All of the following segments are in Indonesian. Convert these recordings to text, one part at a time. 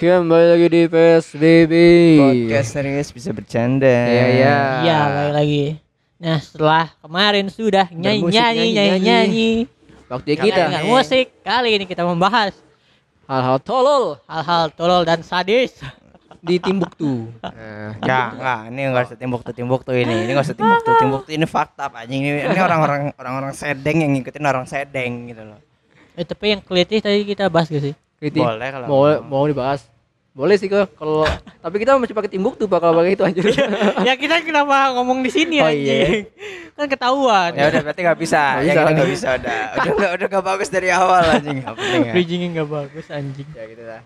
Kembali lagi di PSBB. Podcast serius bisa bercanda. Iya, iya. Iya, balik lagi. Nah, setelah kemarin sudah nyanyi Bermusik, nyanyi nyanyi, nyanyi nyanyi. nyanyi. Waktu Kita dengan musik. Kali ini kita membahas hal-hal tolol hal-hal tolol dan sadis. di Timbuktu. Nah, Enggak, enggak. Ini enggak usah timbuk tuh timbuk tuh ini. Ini enggak usah timbuk tuh timbuk tuh ini fakta Pak anjing. Ini ini orang-orang orang-orang sedeng yang ngikutin orang sedeng gitu loh. Eh, tapi yang kelitih tadi kita bahas gak sih? Kritik. Boleh kalau mau mau. mau dibahas. Boleh sih kok kalau tapi kita masih pakai Timbuktu Pak kalau pakai itu anjir. ya kita kenapa ngomong di sini Oh, anjing? Kan ketahuan. Ya udah berarti enggak bisa. Nggak Ya bisa. kita enggak bisa udah. Udah enggak udah enggak bagus dari awal anjing. Enggak penting ya. Bridgingnya nggak bagus anjing. ya gitu lah.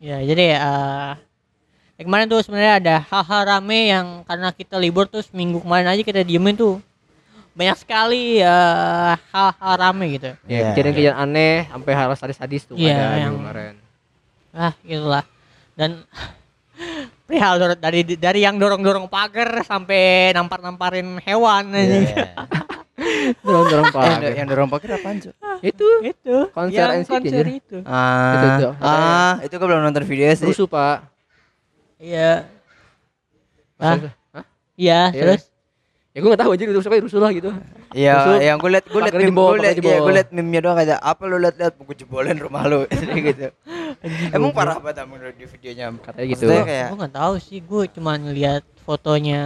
Ya, jadi eh ya kemarin tuh sebenarnya ada hal-hal rame yang karena kita libur terus minggu kemarin aja kita diemin tuh banyak sekali eh, hal-hal rame gitu. Ya, Iya. kejadian-kejadian aneh sampai hal sadis-sadis tuh Iya, ada yang- kemarin. Ah, gitulah. Dan perihal dari dari yang dorong-dorong pagar sampai nampar-namparin hewan anjing. Iya. Dorong-dorong Eh, yang, pagar. yang dorong pakai apaan, Cuk? Itu Itu Konser yang NCT, konser anjir. itu. Ah, Itu, itu. ah, itu gue belum nonton video sih. rusuh, Pak. Iya. Ah, iya, Iya. terus Ya gue gak tahu aja rusuh kayak rusuh lah gitu. Iya, yang gue liat, gue liat meme, jebol, gue liat, liat meme-nya doang kayak apa lu liat liat gue jebolin rumah lu gitu. Emang parah banget emang di videonya. Katanya gitu. Maksudnya kayak gue nggak tahu sih, gue cuma ngeliat fotonya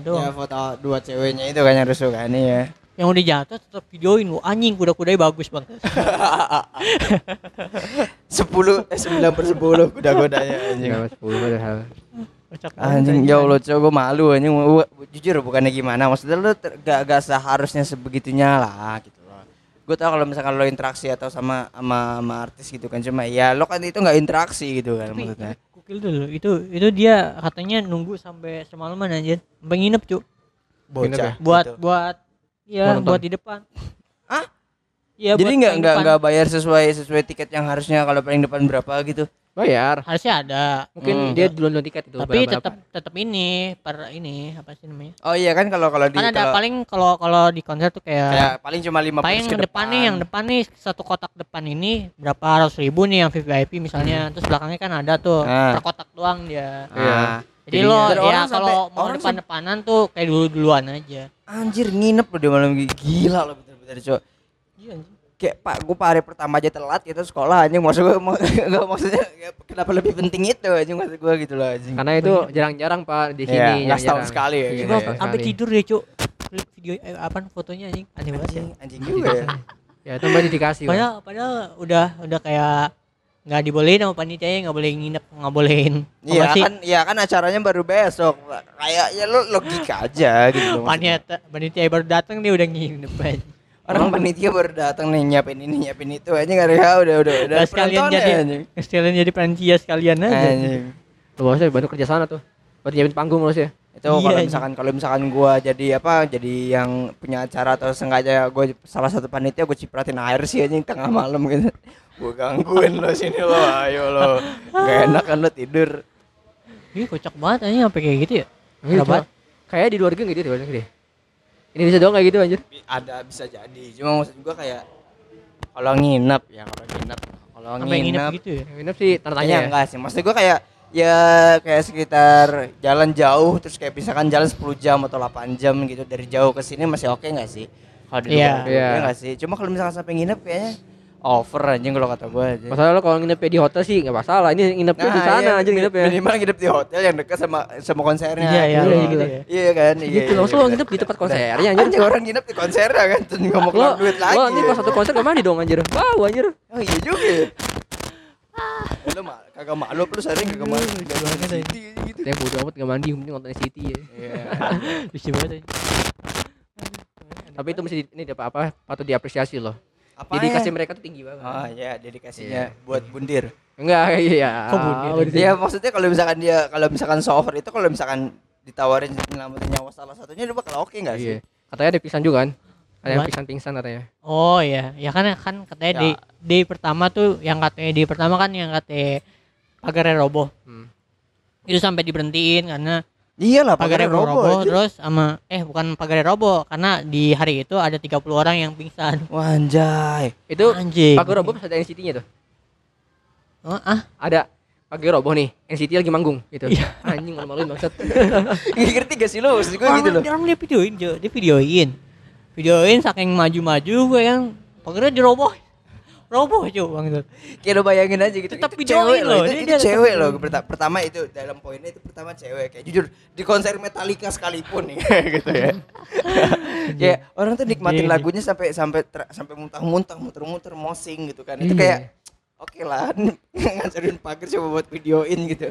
doang. ya foto dua ceweknya itu kan yang rusuh kan ya. Yang udah jatuh tetap videoin lu anjing kuda-kudanya bagus banget. Sepuluh, eh sembilan per sepuluh kuda-kudanya anjing. Enggak sepuluh padahal. Anjing ya Allah coba gue malu anjing jujur bukannya gimana maksudnya lu ter- gak, gak seharusnya sebegitunya lah gitu loh gue tau kalau misalkan lo interaksi atau sama sama, sama artis gitu kan cuma ya lo kan itu nggak interaksi gitu kan Tapi, maksudnya gokil dulu. Itu itu dia katanya nunggu sampai semalaman anjir. Sampai nginep, Cuk. bocah Buat gitu. buat ya buat di depan. Hah? Iya, jadi nggak nggak depan. nggak bayar sesuai sesuai tiket yang harusnya kalau paling depan berapa gitu Bayar. harusnya ada. Mungkin Hmm. dia duluan tiket itu. Tapi tetap tetap ini per ini apa sih namanya? oh iya kan kalau kalau di Kan ada kalau- paling kalau kalau di konser tuh kayak kayak paling cuma lima paling yang depan nih yang depan nih satu kotak depan ini berapa ratus ribu nih yang VIP misalnya terus belakangnya kan ada tuh Hmm. Nah. per kotak doang dia Iya. jadi lo ya orang kalau mau orang depan depanan tuh kayak dulu duluan aja anjir nginep lo di malam gila lo bener-bener cowok iya anjing. kayak pak gue hari pertama aja telat gitu sekolah anjing. Maksud gue nggak maksudnya ya, kenapa lebih penting itu? Anjing maksud gue gitu loh anjing. Karena itu jarang-jarang Pak di Iya, sini. jarang-jarang. setahun sekali ya, gitu ya. sampai tidur deh cuk. Video eh, apa fotonya anjing. Aneh banget ya anjing anjing juga ya. Ya itu mbak dikasih. Padahal padahal udah udah kayak nggak dibolehin sama panitia nggak boleh nginep nggak bolehin. Iya kan iya kan acaranya baru besok. Kayaknya lo logika aja gitu panitia panitia baru datang dia udah nginep aja orang panitia baru datang nih nyiapin ini nyiapin itu aja nggak ya udah udah udah sekalian jadi anjing sekalian jadi panitia sekalian aja anjing Lu bosnya bantu kerja sana tuh. Buat nyiapin panggung lu sih. itu Iya, kalau anjing. misalkan kalau misalkan gua jadi apa jadi yang punya acara atau sengaja gue salah satu panitia gue cipratin air sih anjing tengah malam gitu gue gangguin lo sini lo ayo lo gak enak kan lo tidur Ih kocak banget anjing sampai kayak gitu ya. Gitu. Kenapa? Kayak di luar negeri gitu di Ini bisa doang kayak gitu anjir. ada bisa jadi cuma maksud gua kayak kalau nginep ya kalau nginep kalau nginep nginep gitu ya. Nginep sih tanda Kayaknya tanya ya. enggak sih maksud gua kayak ya kayak sekitar jalan jauh terus kayak misalkan jalan 10 jam atau 8 jam gitu dari jauh ke sini masih oke nggak sih kalau di Iya. luar negeri, Iya. iya nggak sih cuma kalau misalkan sampai nginep kayaknya over anjing kalau kata gua aja Masalah lo kalau nginep di hotel sih nggak masalah. Ini nginepnya di sana iya, anjir mi- nginepnya. Minimal nginep di hotel yang dekat sama sama konsernya. Iya, iya, gitu iya, gitu. Iya kan? Iya. Gitu iya, langsung lo iya. nginep di tempat konsernya anjir. Anjing orang nginep di konsernya kan terus mau Lo, keluar duit lagi. lo ini pas satu konser mandi dong anjir. Wow anjir. Oh iya juga. ya. Lo mah kagak malu lu sering kagak malu gitu. Yang bodo amat gak mandi, penting nonton City ya. Iya. Lucu banget. Tapi itu mesti ini apa apa patut diapresiasi loh. Apa Jadi ya? mereka tuh tinggi banget. Oh iya, dedikasinya buat bundir. Enggak, iya. Kok bundir? Oh, di- Iya, maksudnya kalau misalkan dia kalau misalkan so over itu kalau misalkan ditawarin nyelamatin nyawa salah satunya dia bakal oke enggak Iya. sih? Katanya ada pingsan juga kan? Ada yang pingsan-pingsan katanya. Oh iya, ya kan kan katanya Ya. di di pertama tuh yang katanya di pertama kan yang katanya pagarnya roboh. Hmm. Itu sampai diberhentiin karena Iyalah, pagarnya pagarnya roboh, roboh. aja. terus sama eh bukan pagarnya roboh karena di hari itu ada 30 orang yang pingsan. Wah, anjay. Itu Anjing. Pagar Robo ada NCT-nya tuh. Oh, ah, Ada pagi roboh nih NCT lagi manggung gitu Iya. anjing malu-maluin maksud Nggak ngerti gak sih lo maksud gue gitu loh Orang dia videoin, Jo. Dia videoin. Videoin saking maju-maju gue kan pagernya diroboh. Roboh, Jo, Bang. kayak lo bayangin aja gitu. Tetap itu cewek loh, itu, itu cewek loh. Pertama itu dalam poinnya itu pertama cewek. Kayak jujur di konser Metallica sekalipun nih gitu ya. Kayak orang tuh nikmatin Iya, iya. lagunya sampai sampai ter- sampai muntah-muntah muter-muter mosing gitu kan. Itu Iya. kayak oke lah ngancurin pagar coba buat videoin gitu.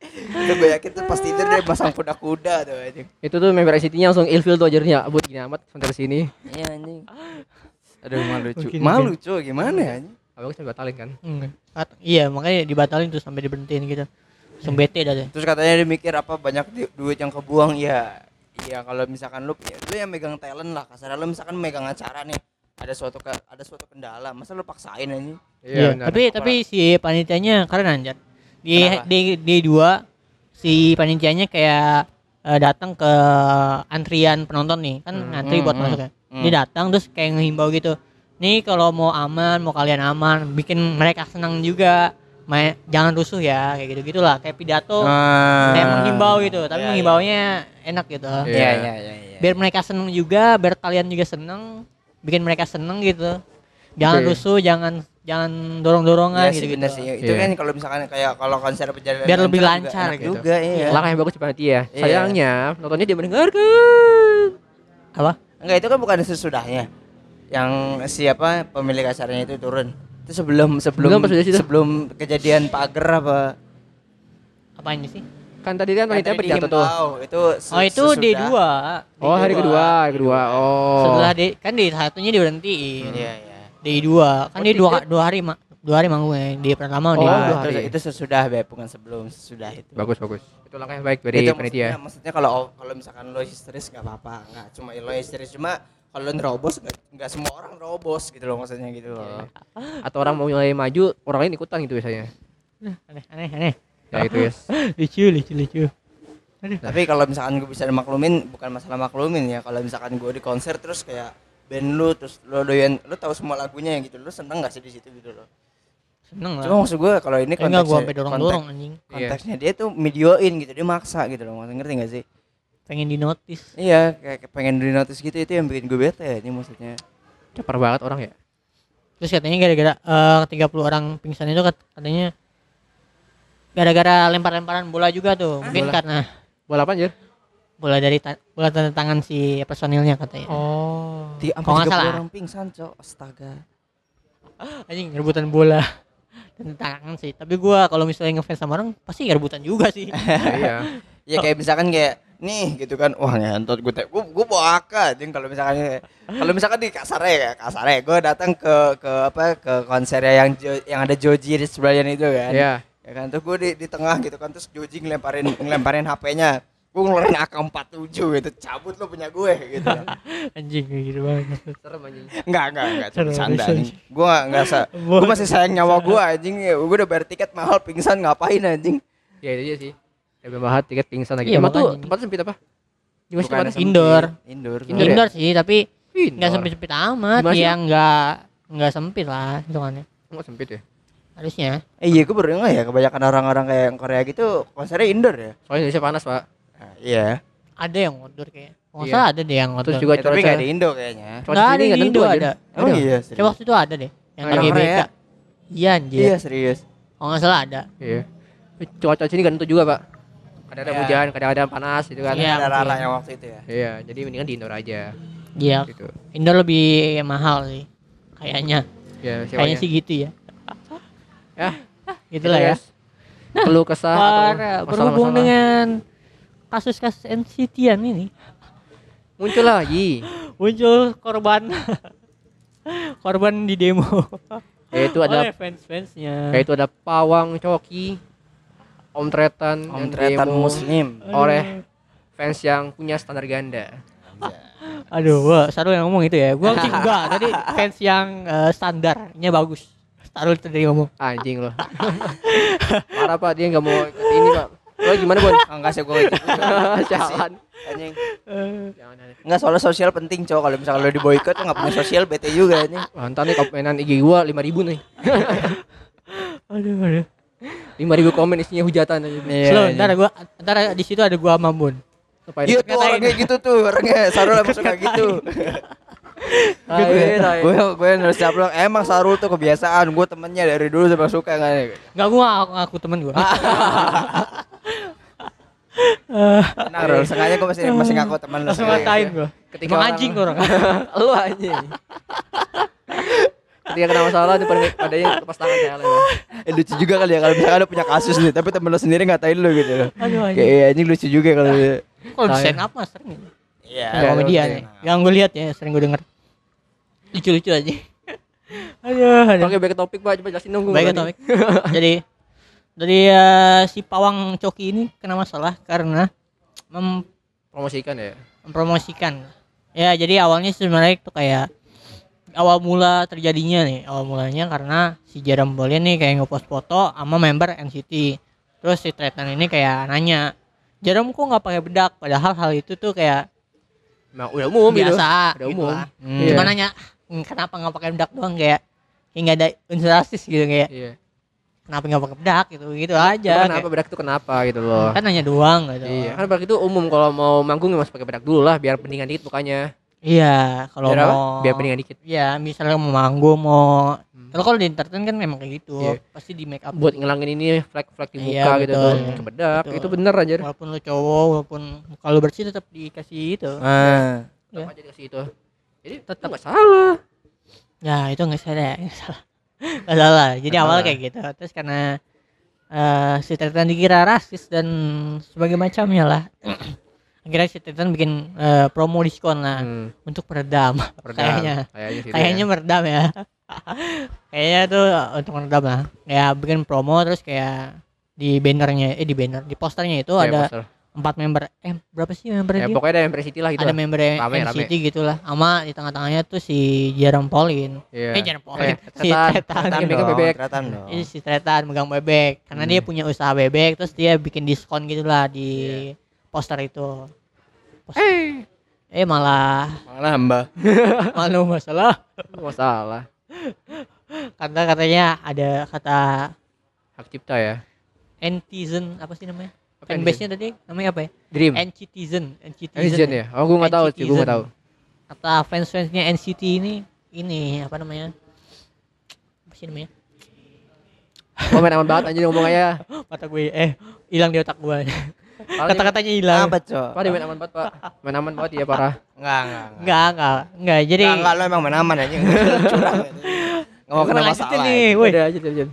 Itu gue yakin tuh pasti dia dia pasang kuda-kuda tuh anjing. Itu tuh member NCT-nya langsung ilfil tuh ajarnya buat gini amat sampai sini. Iya anjing aduh malu cu Mungkin, malu cu gimana ya abang sampai batalin kan. At- iya, makanya dibatalin tuh sampai diberhentiin gitu. Langsung bete dah deh. Terus katanya dia mikir apa banyak di- duit yang kebuang ya. Iya kalau misalkan lu ya, lu yang megang talent lah kasarnya lu misalkan megang acara nih ada suatu ke, ada suatu kendala masa lu paksain aja Iya, benar. tapi tapi si panitianya keren anjir. Di Kenapa? di di dua si panitianya kayak eh, datang ke antrian penonton nih, kan Hmm, ngantri hmm, buat hmm, masuk ya. Hmm. Dia datang terus kayak ngehimbau gitu. Nih kalau mau aman, mau kalian aman, bikin mereka senang juga. Main, jangan rusuh ya, kayak gitu gitulah, kayak pidato kayak menghimbau gitu, tapi Iya, menghimbaunya enak gitu. Iya. Iya iya iya iya. Biar mereka seneng juga, biar kalian juga seneng, bikin mereka seneng gitu. Jangan Oke. rusuh, jangan jangan dorong-dorongan Iya gitu sih gitu. sih. Itu Iya. kan kalau misalkan kayak kalau konser berjalan Biar lebih lancar enak gitu. juga iya. langkah yang bagus seperti ya Iya. sayangnya nontonnya dia mendengarkan Apa? Enggak itu kan bukan sesudahnya. Yang siapa pemilik acaranya itu turun. Itu sebelum sebelum Sebelum sudah situ? sebelum kejadian pagar apa? Apa ini sih? kan tadi kan wanita pidato tuh dihimbau, Itu se- Oh itu sesudah. D2 oh hari kedua hari kedua oh Setelah D kan D satunya diberhentiin Iya iya. D2 kan Oh, dia dua, tiga. dua hari ma dua hari manggungnya D pertama Oh, D2 dua itu, hari. itu sesudah Beb, bukan sebelum sesudah itu. bagus bagus itu langkah yang baik dari itu panitia maksudnya, maksudnya kalau kalau misalkan lo histeris nggak apa-apa, nggak cuma lo histeris cuma kalau lo nerobos nggak semua orang nerobos gitu loh maksudnya gitu loh. atau orang mau mulai maju orang lain ikutan gitu biasanya aneh aneh aneh ya itu ya lucu lucu lucu Tapi kalau misalkan gue bisa maklumin bukan masalah maklumin ya. Kalau misalkan gue di konser terus kayak band lu terus lo doyan lo tahu semua lagunya yang gitu. Lo seneng gak sih di situ gitu loh. Seneng lah Cuma maksud gue kalau ini Eh, enggak gua konteksnya sampai dorong dorong anjing konteks- konteksnya dia tuh videoin gitu. Dia maksa gitu loh. Maksudnya ngerti gak sih? pengen di notice Iya, kayak pengen di notice gitu itu yang bikin gue bete ya ini maksudnya. caper banget orang ya terus katanya gara-gara eh 30 orang pingsan itu kat- katanya gara-gara lempar-lemparan bola juga tuh mungkin Bola. karena bola apa anjir bola dari ta- bola tanda tangan si personilnya katanya oh Di Kalau nggak sampai 30 salah. orang pingsan, Cok. Astaga. anjing rebutan bola tangan sih. Tapi gua kalau misalnya ngefans sama orang pasti rebutan juga sih. Iya. Ya kayak misalkan kayak nih gitu kan. Wah ngentot gue gue gue bawa jadi kalau misalkan kalau misalkan di kasarnya ya kasarnya gue datang ke ke apa ke konsernya yang Jo- yang ada Joji di sebelahnya itu kan. Iya. Ya kan terus gue di, di tengah gitu kan terus Joji ngelemparin ngelemparin HP-nya gue ngeluarin AK47 gitu cabut lo punya gue gitu. Anjing kayak gitu banget. Serem anjing. Enggak enggak enggak bercanda terus. anjing. Gue enggak enggak sa gue masih sayang nyawa gue anjing. Gue udah bayar tiket mahal pingsan ngapain anjing? Ya itu aja sih. Ya banget tiket pingsan lagi. Iya, emang tuh tempatnya sempit apa? Gimana sih Bukan tempatnya sempit, Indoor. indoor. Indoor. Ya? indoor sih tapi Indoor. nggak sempit sempit amat. Gimana sih? ya nggak nggak sempit lah hitungannya. Enggak sempit ya? Harusnya. Eh iya gue baru nggak ya kebanyakan orang-orang kayak yang Korea gitu konsernya indoor ya. soalnya Indonesia panas pak iya. ada yang outdoor kayak nggak Iya. salah ada deh yang outdoor terus juga Eh, tapi nggak di Indo kayaknya. cuaca nggak ada sini di Indo ada Ada? iya Coba serius. waktu itu ada deh yang lagi BK iya anjir Iya serius. kalau nggak salah ada iya cuaca sini nggak tentu juga pak kadang-kadang Iya. hujan kadang-kadang panas gitu kan Iya, ada. Rara yang waktu itu ya. iya jadi mendingan di indoor aja iya gitu indoor lebih mahal sih kayaknya ya kayaknya sih gitu ya ya gitulah ya perlu kesah atau masalah-masalah. berhubung dengan kasus-kasus NCT-an ini muncul lagi. muncul korban. Korban di demo. Yaitu ada oleh fans-fansnya. Yaitu ada pawang coki om tretan Om yang Tretan demo Muslim. oleh fans yang punya standar ganda. Aduh gua Sarul yang ngomong itu ya. Gua sih enggak tadi fans yang eh, standarnya bagus. Sarul tadi ngomong. Anjing loh. Parah pak dia nggak mau ikut ini pak lo gimana bon Ah, Enggak sih gue gitu. jalan Anjing. jangan aneh. Enggak soalnya sosial penting cowok kalau misalnya lo di boykot lo nggak punya sosial bete juga anjing. Wah, ntar nih mainan IG gua 5000 nih aduh aduh 5000 komen isinya hujatan aja. Iya, Slow, iya. ntar gua ntar di situ ada gua sama Bun. Ngapain? Iya tuh orangnya gitu tuh orangnya Sarul emang suka gitu. gue gue nulis upload emang Sarul tuh kebiasaan gue temennya dari dulu suka suka kan Enggak gua ngaku, ngaku temen gua. nah Rul sengaja gue masih masih ngaku temen lu ngatain gua. Ketika Emang orang- anjing orang. Lu anjing. Ketika kena masalah nih pada padanya lepas tangan ya. eh, lucu juga kali ya kalau misalkan ada punya kasus nih tapi temen lu sendiri ngatain lu gitu Aduh anjing. kayak anjing lucu juga kalau Kalau di Saya- stand up mah sering ya. Iya Kayak komedian ya. Yang gue lihat ya, sering gue denger. Lucu-lucu aja. aduh, aduh. Oke, baik ke topik, Pak. Coba jelasin dong. gua Baik topik. Jadi dari eh, si pawang coki ini kena masalah karena mem- Promosikan ya. mempromosikan. Ya, jadi awalnya sebenarnya itu kayak awal mula terjadinya nih, awal mulanya karena si Jerome Bolin nih kayak ngepost foto sama member NCT. Terus si Tretan ini kayak nanya, Jerome kok nggak pakai bedak? Padahal hal itu tuh kayak Emang udah umum gitu. biasa Udah gitu umum. lah. Hmm. Cuma nanya, "Hmm, kenapa nggak pakai bedak doang kayak kayak nggak ada unsur rasis gitu kayak Iya. kenapa nggak pakai bedak gitu gitu aja. Cuma kenapa kayak- bedak itu kenapa gitu loh. kan nanya doang gitu. Iya, kan bedak itu umum kalau mau manggung ya masih pakai bedak dulu lah biar pendingan dikit mukanya. Iya, kalau Biar apa? mau Biar pendingan dikit. Iya, misalnya mau manggung mau Hmm. kalau kalau di entertain kan memang kayak gitu. Iya. Pasti di make up Buat ngilangin ini flek-flek di Iya, muka gitu betul. tuh. Ke bedak. Betul. Itu bener aja. walaupun lu cowok walaupun muka lu bersih tetap dikasih itu. ah Iya. Tetap aja dikasih itu. Jadi Tetap. nggak salah. Ya, itu enggak salah, nggak salah. Nggak salah. Jadi Nggak awal salah. kayak gitu. Terus karena eh si Titan dikira rasis dan sebagai macamnya lah. Akhirnya si Titan bikin eh, promo diskon lah Hmm, untuk peredam. peredam. Kayaknya. Kayaknya meredam ya kayaknya tuh untuk meredam lah ya bikin promo terus kayak di bannernya eh di banner di posternya itu ada empat member eh berapa sih membernya Ya dia? pokoknya ada yang City lah gitu. ada lah. member Rame, NCT gitu lah sama di tengah-tengahnya tuh si Jerome Pauline Iya. eh Jerome Pauline Eh, si Tretan. Tretan megang bebek. Tretan dong. ini si Tretan megang bebek karena dia punya usaha bebek terus dia bikin diskon gitu lah di poster itu. Poster- Eh, eh malah. Malah mbak. Malah masalah. Masalah. kata katanya ada kata Hak cipta ya. netizen apa sih namanya? Apa fanbase-nya tadi namanya apa ya? Dream. NCTizen NCTizen ya. Oh, gua nggak tahu sih, gua nggak tahu. kata fans-fansnya NCT ini ini apa namanya? Apa sih namanya? Main aman banget anjir ngomong aja. mata gue eh hilang di otak gue kata-katanya hilang apa cok Pak main aman banget, Pak. Main aman banget ya parah. enggak enggak enggak enggak enggak jadi enggak enggak lo emang main aman aja curang nggak mau kena masalah nih ya. woi Udah aja aja.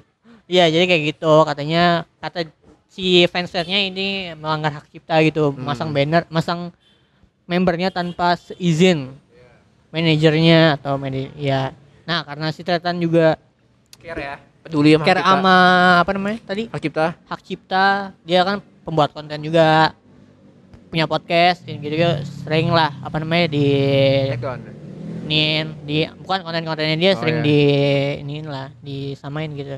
iya jadi kayak gitu katanya kata si fansnya ini melanggar hak cipta gitu Hmm. masang banner masang membernya tanpa seizin manajernya atau manajer ya nah karena si Tretan juga Care ya. Peduli sama care sama apa namanya tadi hak cipta. hak cipta dia kan pembuat konten juga punya podcast gitu juga sering lah apa namanya di iniin di bukan konten-kontennya dia Oh, sering iya. di iniin lah disamain gitu.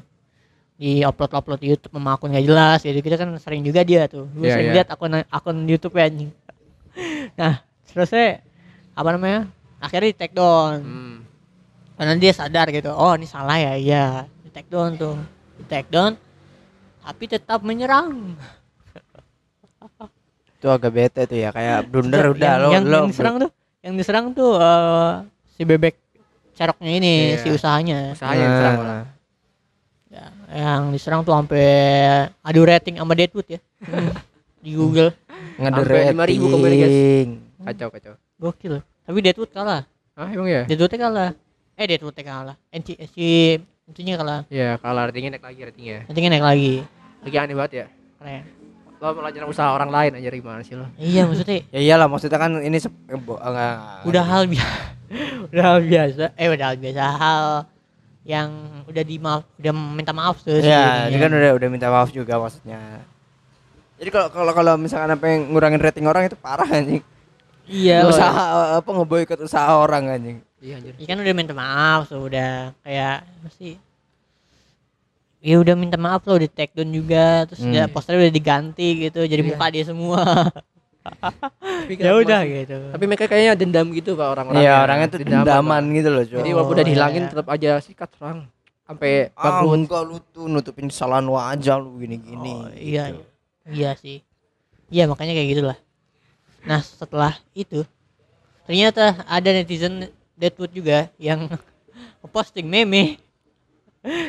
Di upload upload di YouTube sama akun gak jelas gitu gitu kan sering juga dia tuh. Gue Iya, sering iya. lihat akun akun YouTube ya anjing. Nah terusnya apa namanya akhirnya di take down. Hmm. karena dia sadar gitu oh ini salah ya iya. Di take down tuh. Di take down tapi tetap menyerang itu agak bete tuh ya kayak blunder yang, udah lo yang, lo yang diserang tuh yang diserang tuh eh, si bebek ceroknya ini Iya. si usahanya Usahanya yang serang malah. Nah, Ya, yang diserang tuh sampai adu rating sama Deadwood ya di Google ngadu Sampai 5.000 kembali, guys. rating Kacau kacau. gokil tapi Deadwood kalah Ah, emang ya? Deadwood kalah eh Deadwood kalah NC si intinya kalah Iya, kalah ratingnya naik lagi ratingnya. ratingnya naik lagi Lagi aneh banget ya. keren Lo pelajaran usaha orang lain aja gimana sih lo? iya maksudnya ya iyalah maksudnya kan ini sep- eh, bo- enggak, udah hal biasa udah hal biasa eh udah hal biasa hal yang udah di maaf udah minta maaf tuh ya ini kan udah udah minta maaf juga maksudnya jadi kalau kalau kalau misalkan apa yang ngurangin rating orang itu parah anjing iya usaha apa ngeboikot usaha orang anjing Iya anjir. Iya kan udah minta maaf tuh udah kayak mesti ya udah minta maaf loh di take down juga terus Hmm. dia posternya udah diganti gitu jadi Iya. muka dia semua Tapi ya udah gitu Tapi mereka kayaknya dendam gitu pak orang-orang. iya orangnya tuh dendaman gitu loh Jadi walaupun udah Oh, dihilangin iya. tetap aja sikat serang. sampai Ah, bangkrut. enggak lu tuh nutupin kesalahan wajah lu gini-gini. Oh, iya, gitu. iya sih. Iya makanya kayak gitulah. Nah setelah itu ternyata ada netizen Deadwood juga yang posting meme.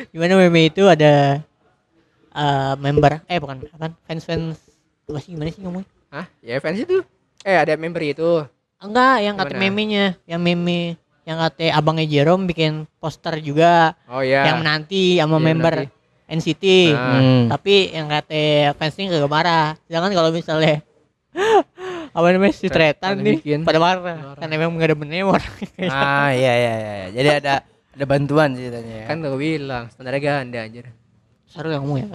Gimana meme itu ada eh, member eh bukan apa fans fans apa sih gimana sih ngomong? Hah? Ya fans itu. Eh ada member itu. Enggak, yang kata memenya, yang meme yang kata abangnya Jerome bikin poster juga Oh iya. yang menanti sama Iya, member menanti. NCT. Nah. Hmm. Tapi yang kata fansnya kagak marah. Sedangkan kalau misalnya apa namanya si Tretan nih bikin. pada marah Marah. karena memang nggak ada bener orang. Ah iya iya iya. Jadi ada ada bantuan ceritanya ya. Kan gue bilang standarnya ganda anjir. Seru yang ya.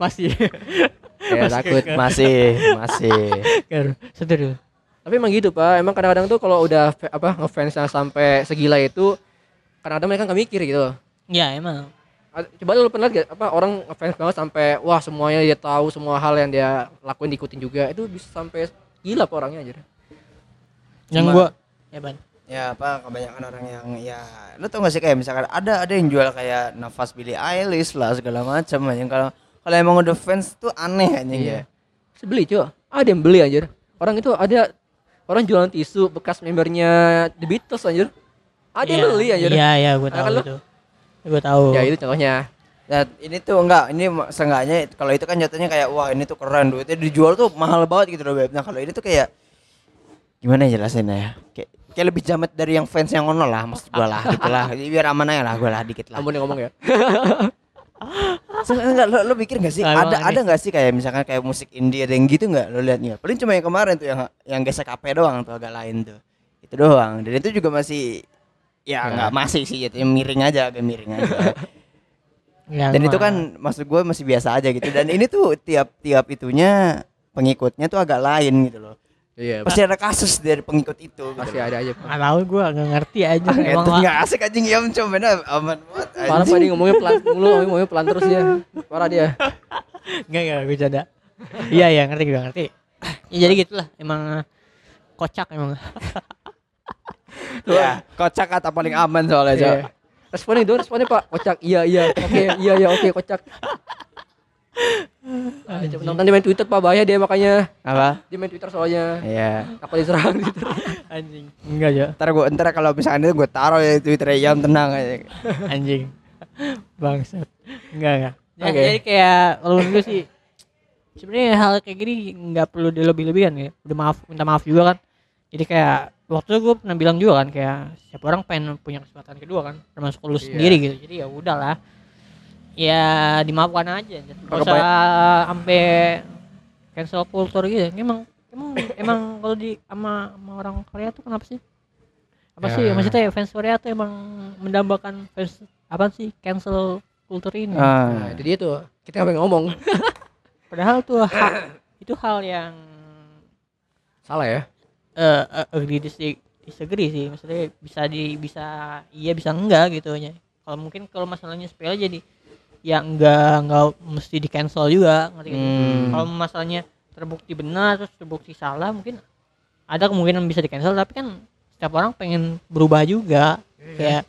Masih. Ya takut. masih masih. Seru. Tapi emang gitu pak. Emang kadang-kadang tuh kalau udah apa ngefans yang sampai segila itu, kadang-kadang mereka nggak mikir gitu. Ya emang. Coba lu pernah lihat gak apa orang ngefans banget sampai wah semuanya dia tahu semua hal yang dia lakuin diikutin juga itu bisa sampai gila pak orangnya aja. Yang Cuma- gua ya ban. Ya apa kebanyakan orang yang ya lu tau gak sih kayak misalkan ada ada yang jual kayak nafas Billie Eilish lah segala macam yang kalau kalau emang udah fans tuh aneh anjing ya. Terus beli cuy. Ada yang beli anjir. Orang itu ada orang jualan tisu bekas membernya The Beatles anjir. Ada yang beli anjir. Iya iya gua Nah, tahu kan itu. Gua tahu. Ya itu contohnya. Ya ini tuh enggak, ini seenggaknya kalau itu kan jatuhnya kayak wah ini tuh keren duitnya dijual tuh mahal banget gitu loh Beb. Nah kalau ini tuh kayak gimana ya jelasinnya ya? Kayak kayak lebih jamet dari yang fans yang ono lah maksud gua lah gitu lah. Biar aman aja lah gua lah dikit lah. Ampun yang ngomong ya. Se- Enggak lo, lo mikir gak sih Ah, ada ada nggak sih kayak misalkan kayak musik indie ada yang gitu nggak lo liatnya? Paling cuma yang kemarin tuh yang yang gesek HP doang tuh agak lain tuh. Itu doang. Dan itu juga masih ya nggak masih sih jatuhnya miring aja agak miring aja. Ya, Dan itu kan maksud gue masih biasa aja gitu. Dan ini tuh tiap-tiap itunya pengikutnya tuh agak lain gitu loh. Iya. Pasti ada kasus dari pengikut itu. Gitu Pasti loh. ada aja. Pak. nggak tahu gua nggak ngerti aja. Ah, emang itu lah. nggak asik anjing ya cuma aman banget. Parah dia ngomongnya pelan mulu, ngomongnya pelan terus dia. Parah dia. Enggak enggak gue canda. Iya iya ngerti gue ngerti. Ya jadi gitulah emang kocak emang. Ya, kocak kata paling aman soalnya. Cok. Iya. Responnya itu responnya pak. Kocak. Iya iya. Oke iya iya oke kocak. Ah, coba nonton dia main Twitter pak bahaya dia makanya Apa? dia main Twitter soalnya Iya. takut diserang gitu. Anjing. Enggak ya. Ntar gue ntar kalau misalnya itu gue taruh ya di Twitter jam tenang aja. Anjing. Bangsat. Enggak enggak. Ya, Oke. Jadi kayak kalau menurut gue sih sebenarnya hal kayak gini nggak perlu dilebih-lebihan ya. Udah maaf minta maaf juga kan. Jadi kayak waktu itu gue pernah bilang juga kan kayak siapa orang pengen punya kesempatan kedua kan termasuk lu Iya. sendiri gitu. Jadi ya udahlah. Ya dimaafkan aja. Gak Kalau usah sampai cancel culture gitu. Emang emang emang kalau di sama, sama orang Korea tuh kenapa sih? Apa sih Ya. maksudnya fans Korea tuh emang mendambakan fans apa sih cancel culture ini? Nah, Ah. itu dia tuh. Kita nggak pengen ngomong. Padahal tuh hal, itu hal yang Salah ya. eh uh, agree dis- disagree sih maksudnya bisa di bisa iya bisa enggak gitu ya kalau mungkin kalau masalahnya sepele jadi ya enggak enggak mesti di cancel juga ngerti? Hmm. kalau masalahnya terbukti benar terus terbukti salah mungkin ada kemungkinan bisa di cancel tapi kan setiap orang pengen berubah juga kayak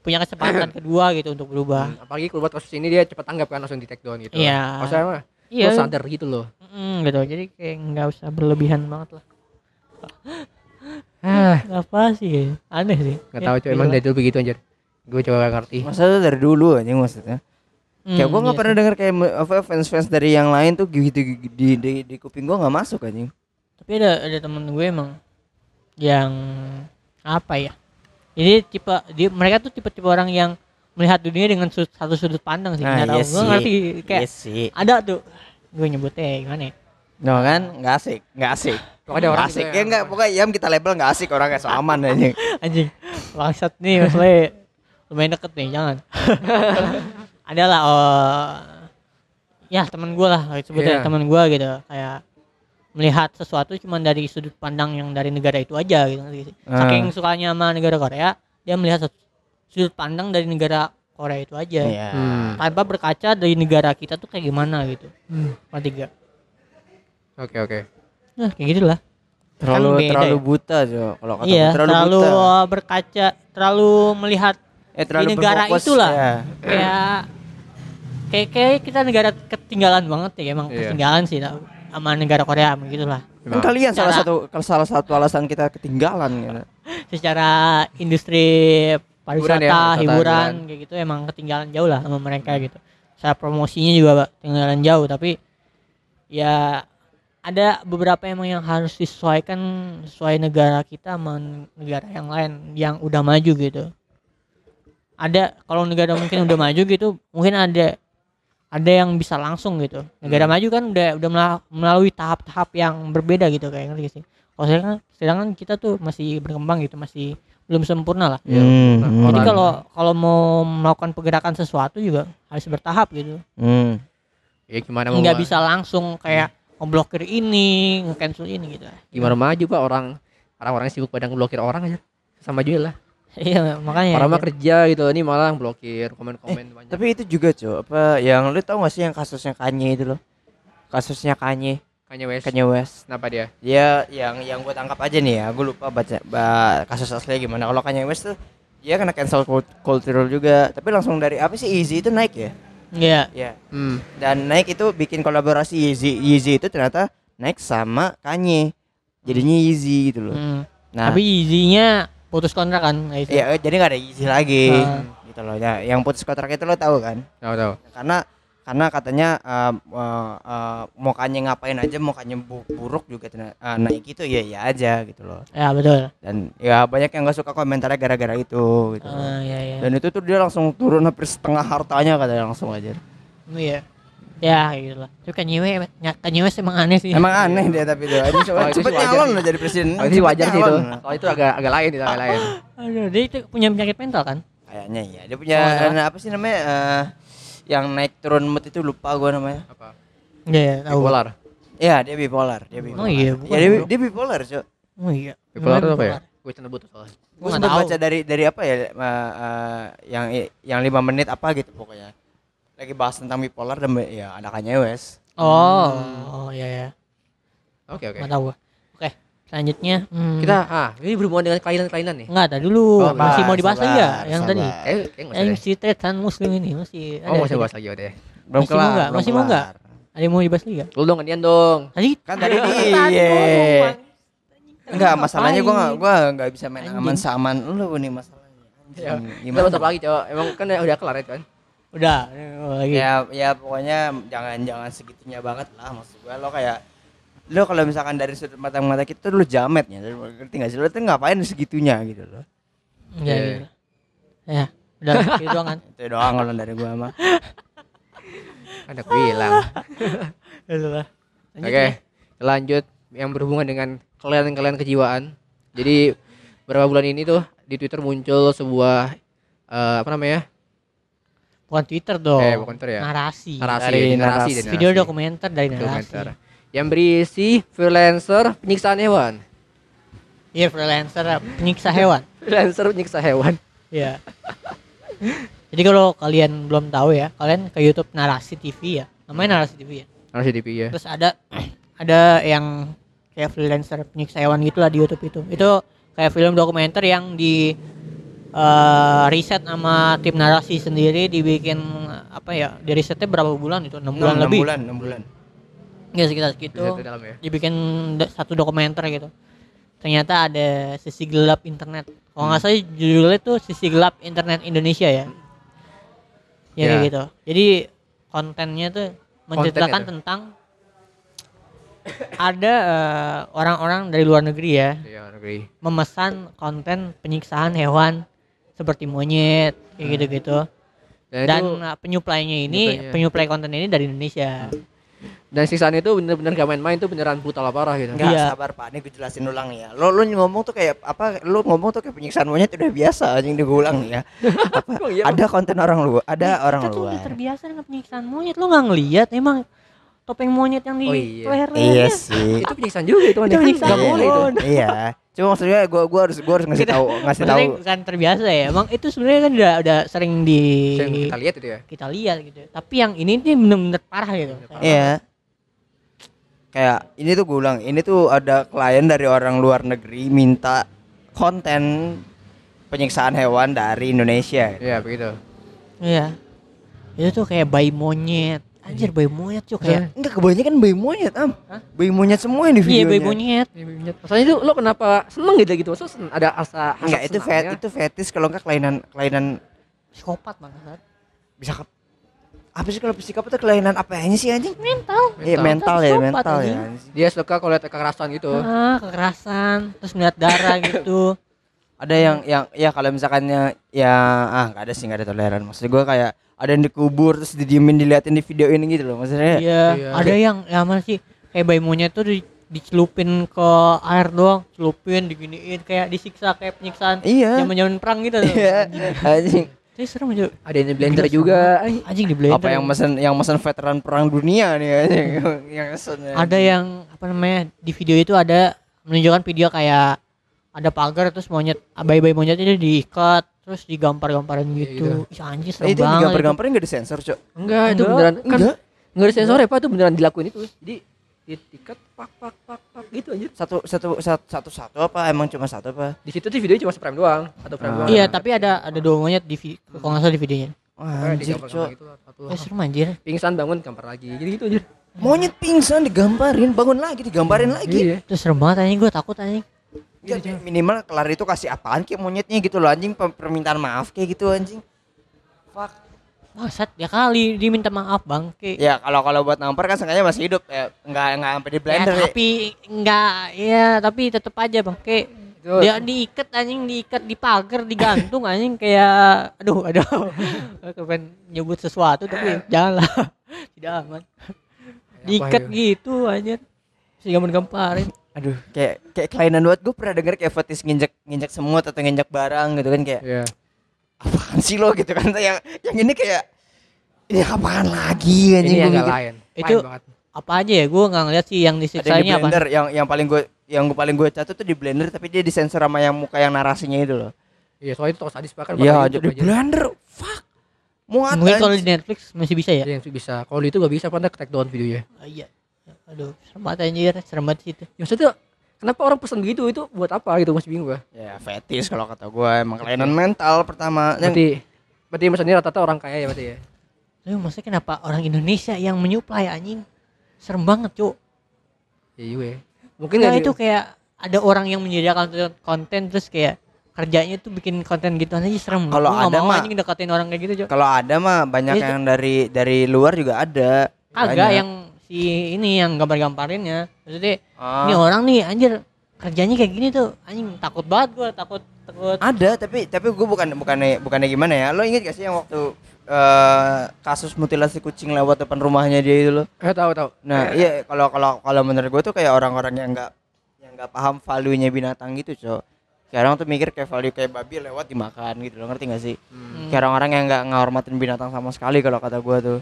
punya kesempatan kedua gitu untuk berubah Hmm, Apalagi kalau buat kasus ini dia cepat tanggap kan langsung di take down gitu. Iya. Maksudnya mah iya lo sadar gitu loh. Mm, gitu jadi kayak nggak usah berlebihan banget lah Ah, apa sih aneh sih nggak Ya, tahu cuy emang dari dulu begitu anjir. Gue coba gak ngerti. Masa itu dari dulu aja maksudnya. Kayak Hmm, gue nggak iya pernah denger kayak apa fans-fans dari yang lain tuh gitu di di, di, di kuping gue nggak masuk anjing. tapi ada ada temen gue emang yang apa ya jadi tipe dia, mereka tuh tipe-tipe orang yang melihat dunia dengan sud- satu sudut pandang sih Nah, tahu iya gue sih. ngerti kayak Iya sih. ada tuh gue nyebutnya gimana ya No kan nggak asik, nggak asik. Pokoknya ada orang asik gitu ya ya. nggak pokoknya Yam kita label nggak asik orangnya so aman anjing. anjing bangsat nih maksudnya lumayan deket nih jangan adalah oh ya teman gue lah sebutnya Iya. teman gue gitu kayak melihat sesuatu cuma dari sudut pandang yang dari negara itu aja gitu sih. Ah. saking sukanya sama negara Korea dia melihat sudut pandang dari negara Korea itu aja Iya. Hmm. tanpa berkaca dari negara kita tuh kayak gimana gitu ngerti gak Oke oke. nah kayak gitulah Terlalu Kan beda terlalu ya. buta Jo. Kalau kata iya terlalu, terlalu buta. berkaca terlalu melihat Eh, di negara berfokus, itulah ya. kayak kayak kayak kita negara ketinggalan banget ya emang Iya. ketinggalan sih tau. sama negara Korea begitulah Kan kalian salah Cara- satu kalau salah satu alasan kita ketinggalan gitu. secara industri pariwisata Hiburan ya, hiburan hiburan. kayak gitu emang ketinggalan jauh lah sama mereka gitu secara promosinya juga ketinggalan jauh tapi ya ada beberapa emang yang harus disesuaikan sesuai negara kita sama negara yang lain yang udah maju gitu ada kalau negara mungkin udah maju gitu mungkin ada ada yang bisa langsung gitu. Negara maju kan udah udah mela- melalui tahap-tahap yang berbeda gitu kayak ngerti sih? Kalau sedangkan sedangkan kita tuh masih berkembang gitu masih belum sempurna lah. Iya. Hmm, Nah, hmm. jadi kalau kalau mau melakukan pergerakan sesuatu juga harus bertahap gitu. Hmm. ya gimana mau nggak bisa langsung kayak ngeblokir ini nge-cancel ini gitu. Gimana maju pak? Orang orang-orang sibuk pada ngeblokir orang aja. Sama juga lah iya makanya orang mah kerja gitu ini malah blokir komen-komen banyak Tapi itu juga, Cok. Apa yang lu tau gak sih yang kasusnya Kanye itu loh? Kasusnya Kanye, Kanye West Kanye West. kenapa dia Dia yang yang gue tangkap aja nih ya, gue lupa baca ba- kasus aslinya gimana. Kalau Kanye West tuh dia kena cancel cult- cultural juga, tapi langsung dari apa sih Easy itu naik ya? iya Ya. hmm. Dan naik itu bikin kolaborasi Yeezy. Yeezy itu ternyata naik sama Kanye. Jadinya Yeezy gitu loh. Hmm. Nah, tapi izinnya putus kontrak kan kayak itu. ya jadi nggak ada Yeezy lagi. Ah. Gitu loh. Ya, yang putus kontrak itu lo tahu kan? tahu tahu karena karena katanya uh, uh, uh, mau Kanye ngapain aja mau Kanye bu- buruk juga uh, naik itu ya ya aja gitu loh ya betul dan ya banyak yang nggak suka komentarnya gara-gara itu gitu loh. Ah, iya iya dan itu tuh dia langsung turun hampir setengah hartanya katanya langsung aja iya ya kayak gitu lah tapi Kanye West Kanye West emang aneh sih. Emang aneh dia tapi tuh. Ini Oh, cepet nyalon loh jadi presiden. Oh, itu wajar sih itu. Soal itu agak agak lain itu agak lain. Aduh dia itu punya penyakit mental kan? Kayaknya iya. Dia punya Oh, ya. nah, apa sih namanya eh, yang naik turun mood itu lupa gua namanya. Apa? Iya iya, tahu. Bipolar. Iya dia bipolar dia bipolar. iya, ya, bukan dia, bro. dia bipolar cok oh iya. Bipolar itu apa ya? gue cuma butuh soalnya. Gua gue sempat baca dari dari apa ya eh, eh, yang yang lima menit apa gitu pokoknya lagi bahas tentang bipolar dan ya ada Kanye West oh oh iya ya oke oke. Nggak tahu gua. Oke selanjutnya hmm, kita ah ini berhubungan dengan kelainan-kelainan nih. Nggak ada dulu. Oh, masih mau dibahas lagi ya? Yang sabar. tadi. Eh eh nggak yang deh si tretan muslim ini masih oh nggak usah sih? bahas lagi udah deh belum Masih mau kelar nggak? belum Masih mau nggak? ada yang mau dibahas lagi nggak? lu dong gantian dong. Tadi? Kan tadi Bang. enggak masalahnya gue nggak Ngapain? gue nggak bisa main aman saman lu nih masalahnya. Ya Anjing, kita lagi cowok. Emang kan udah kelar itu kan udah oh, lagi ya ya pokoknya jangan jangan segitunya banget lah maksud gue lo kayak lo kalau misalkan dari sudut mata mata kita lu jametnya ngerti nggak sih lo tuh ngapain segitunya gitu loh ya, Iya. gitu. ya udah gitu doang kan itu doang kalau dari gua mah ada Itu lah. Lanjut Oke, ya. lanjut yang berhubungan dengan kelainan-kelainan kejiwaan. Jadi beberapa bulan ini tuh di Twitter muncul sebuah eh, apa namanya? Bukan Twitter dong Eh, bukan Twitter ya. narasi Narasi, Dari narasi, narasi. dari video narasi. dokumenter dari narasi Dokumenter. Yang berisi freelancer penyiksaan hewan. iya freelancer penyiksa hewan Freelancer penyiksa hewan. Iya. Jadi kalau kalian belum tahu ya, kalian ke YouTube Narasi TV ya. Namanya Narasi TV ya. Narasi TV ya. Terus ada ada yang kayak freelancer penyiksa hewan gitu lah di YouTube itu. Itu kayak film dokumenter yang di eh, riset sama tim narasi sendiri dibikin apa ya? Di risetnya berapa bulan itu? 6 bulan Enam lebih. bulan enam bulan Ya sekitar segitu. Dalam ya. Dibikin satu dokumenter gitu. Ternyata ada sisi gelap internet. Kalau nggak salah judulnya tuh sisi gelap internet Indonesia ya. Ya, Ya. gitu. Jadi kontennya tuh menceritakan tuh. tentang ada eh, orang-orang dari luar negeri ya Iya, negeri. memesan konten penyiksaan hewan seperti monyet kayak gitu-gitu. Dan, Dan itu eh, penyuplainya ini penyuplainya. penyuplai konten ini dari Indonesia. dan siksaan itu bener-bener gak main-main itu beneran brutal parah gitu. Enggak, Iya. sabar Pak, ini gue jelasin ulang nih ya. Lo lo ngomong tuh kayak apa? Lo ngomong tuh kayak penyiksaan monyet udah biasa anjing gue ulang nih ya. Apa? Emang iya, ada konten orang luar, ada orang Kita tuh udah luar. terbiasa dengan penyiksaan monyet. Lo nggak ngeliat emang topeng monyet yang di Oh, iya. leher-lehernya? Iya sih. itu penyiksaan juga itu kan. Itu penyiksaan. Gak boleh itu. Iya. Cuma maksudnya gua gua harus gua harus ngasih tahu ngasih tahu. Maksudnya bukan terbiasa ya. Emang itu sebenarnya kan udah udah sering di Yang kita lihat itu ya. kita lihat gitu. Tapi yang ini nih bener-bener parah gitu. Iya. Kayak ini tuh gue ulang, ini tuh ada klien dari orang luar negeri minta konten penyiksaan hewan dari Indonesia. Iya, begitu. Iya. Itu tuh kayak bayi monyet. Anjir bayi monyet cuy kayak. Enggak kebanyakan bayi monyet, Am. Hah? Bayi monyet semua yang di Iya videonya. bayi monyet. Maksudnya itu lo kenapa seneng gitu gitu? Maksudnya sen- ada asa Enggak, itu fet, itu fetis kalau enggak kelainan kelainan Psikopat banget. bisa ke apa sih kalau psikopat itu kelainan apa aja sih anjing? Mental. Iya, mental ya, mental ya. anjing. anjing. Dia suka kalau lihat kekerasan gitu. Ah, kekerasan, terus melihat darah gitu. Ada yang yang ya kalau misalkannya ya ah enggak ada sih enggak ada toleran. Maksud gua kayak ada yang dikubur terus didiemin diliatin di video ini gitu loh. Maksudnya Iya, Iya. ada yang ya mana sih kayak bayi monyet tuh di, dicelupin ke air doang, celupin, diginiin kayak disiksa kayak penyiksaan Iya. zaman-zaman perang gitu loh. Iya, anjing. Itu serem aja. Ada yang di blender juga. Ay, Anjing di blender. Apa yang mesen yang mesen veteran perang dunia nih anjing. yang mesen. ada yang apa namanya di video itu ada menunjukkan video kayak ada pagar terus monyet bayi-bayi monyet itu diikat terus digampar-gamparin gitu. Ih anjir serem Eh, itu banget. digambar-gambarin enggak disensor, Cok? Enggak, itu Enggak. beneran kan Enggak. enggak ada sensor ya, Pak, itu beneran dilakuin itu. Jadi ditikat pak pak pak pak gitu anjir. Satu satu satu satu, satu apa emang cuma satu apa? Di situ tuh videonya cuma frame doang, satu frame Ah. doang. Iya, tapi ada ada dua monyet di vi- kalau nggak salah di videonya. Wah, anjir, Cok. gitu. Eh serem anjir. Pingsan bangun gambar lagi. Jadi gitu anjir. Monyet pingsan digambarin, bangun lagi, digambarin lagi. Iya. Itu serem banget anjing gue takut anjing. Ya, minimal kelar itu kasih apaan kayak monyetnya gitu loh anjing. Per- permintaan maaf kayak gitu anjing. Fuck. Bangsat ya kali diminta maaf bangke. Ya kalau kalau buat nampar kan sengaja masih hidup. Ya enggak enggak sampai di blender ya, ya. tapi enggak ya tapi tetep aja bangke Itu- dia diikat anjing diikat di pagar digantung anjing. Kayak aduh aduh. Kepen nyebut sesuatu tapi janganlah. Tidak aman. Diikat itu? gitu anjir. Sehingga menggamparin Aduh, kayak kayak kelainan banget gue pernah denger kayak fetis nginjek nginjek semut atau nginjek barang gitu kan kayak Iya. apaan sih lo gitu kan yang yang ini kayak ini apaan lagi anjing Ini mikir. lain. Itu- banget. apa aja ya gue nggak ngeliat sih yang di disiksanya apa blender yang yang paling gue yang gue paling gue catat tuh di blender tapi dia disensor sama yang muka yang narasinya itu loh. Iya, soalnya itu toko sadis bahkan Iya, jadi aja. blender. Fuck. Muat. mungkin kalau di Netflix masih bisa ya Iya, yang bisa. Kalau di itu gak bisa, pada ketek down videonya. Ah, iya aduh serem banget anjir serem banget sih itu Ya maksudnya kenapa orang pesan begitu itu buat apa gitu masih bingung gua. Ya fetis kalau kata gue emang kelainan mental pertama. Yang Berarti berarti maksudnya rata-rata orang kaya ya berarti ya. Tapi maksudnya kenapa orang Indonesia yang menyuplai anjing? Serem banget, Cuk. Iya, iya. Mungkin Enggak nggak itu kayak ada orang yang menyediakan konten- konten terus kayak kerjanya tuh bikin konten gitu aja serem. Kalau Gua ada mau mah- anjing deketin orang kayak gitu, Cuk. kalau ada mah banyak Iya, yang dari dari luar juga ada. Kagak yang si ini yang gambar-gamparinnya. Maksudnya Ah. ini orang nih anjir kerjanya kayak gini tuh anjing takut banget gua takut takut Ada tapi tapi gue bukan bukannya bukannya gimana ya? Lo inget gak sih yang waktu eh, kasus mutilasi kucing lewat depan rumahnya dia itu lo? Eh tahu tahu. Nah iya kalau kalau kalau menurut gue tuh kayak orang-orang yang nggak yang nggak paham value-nya binatang gitu cok. Kayak orang tuh mikir kayak value kayak babi lewat dimakan gitu lo ngerti gak sih? Hmm. Kayak orang-orang yang nggak ngehormatin binatang sama sekali kalau kata gue tuh.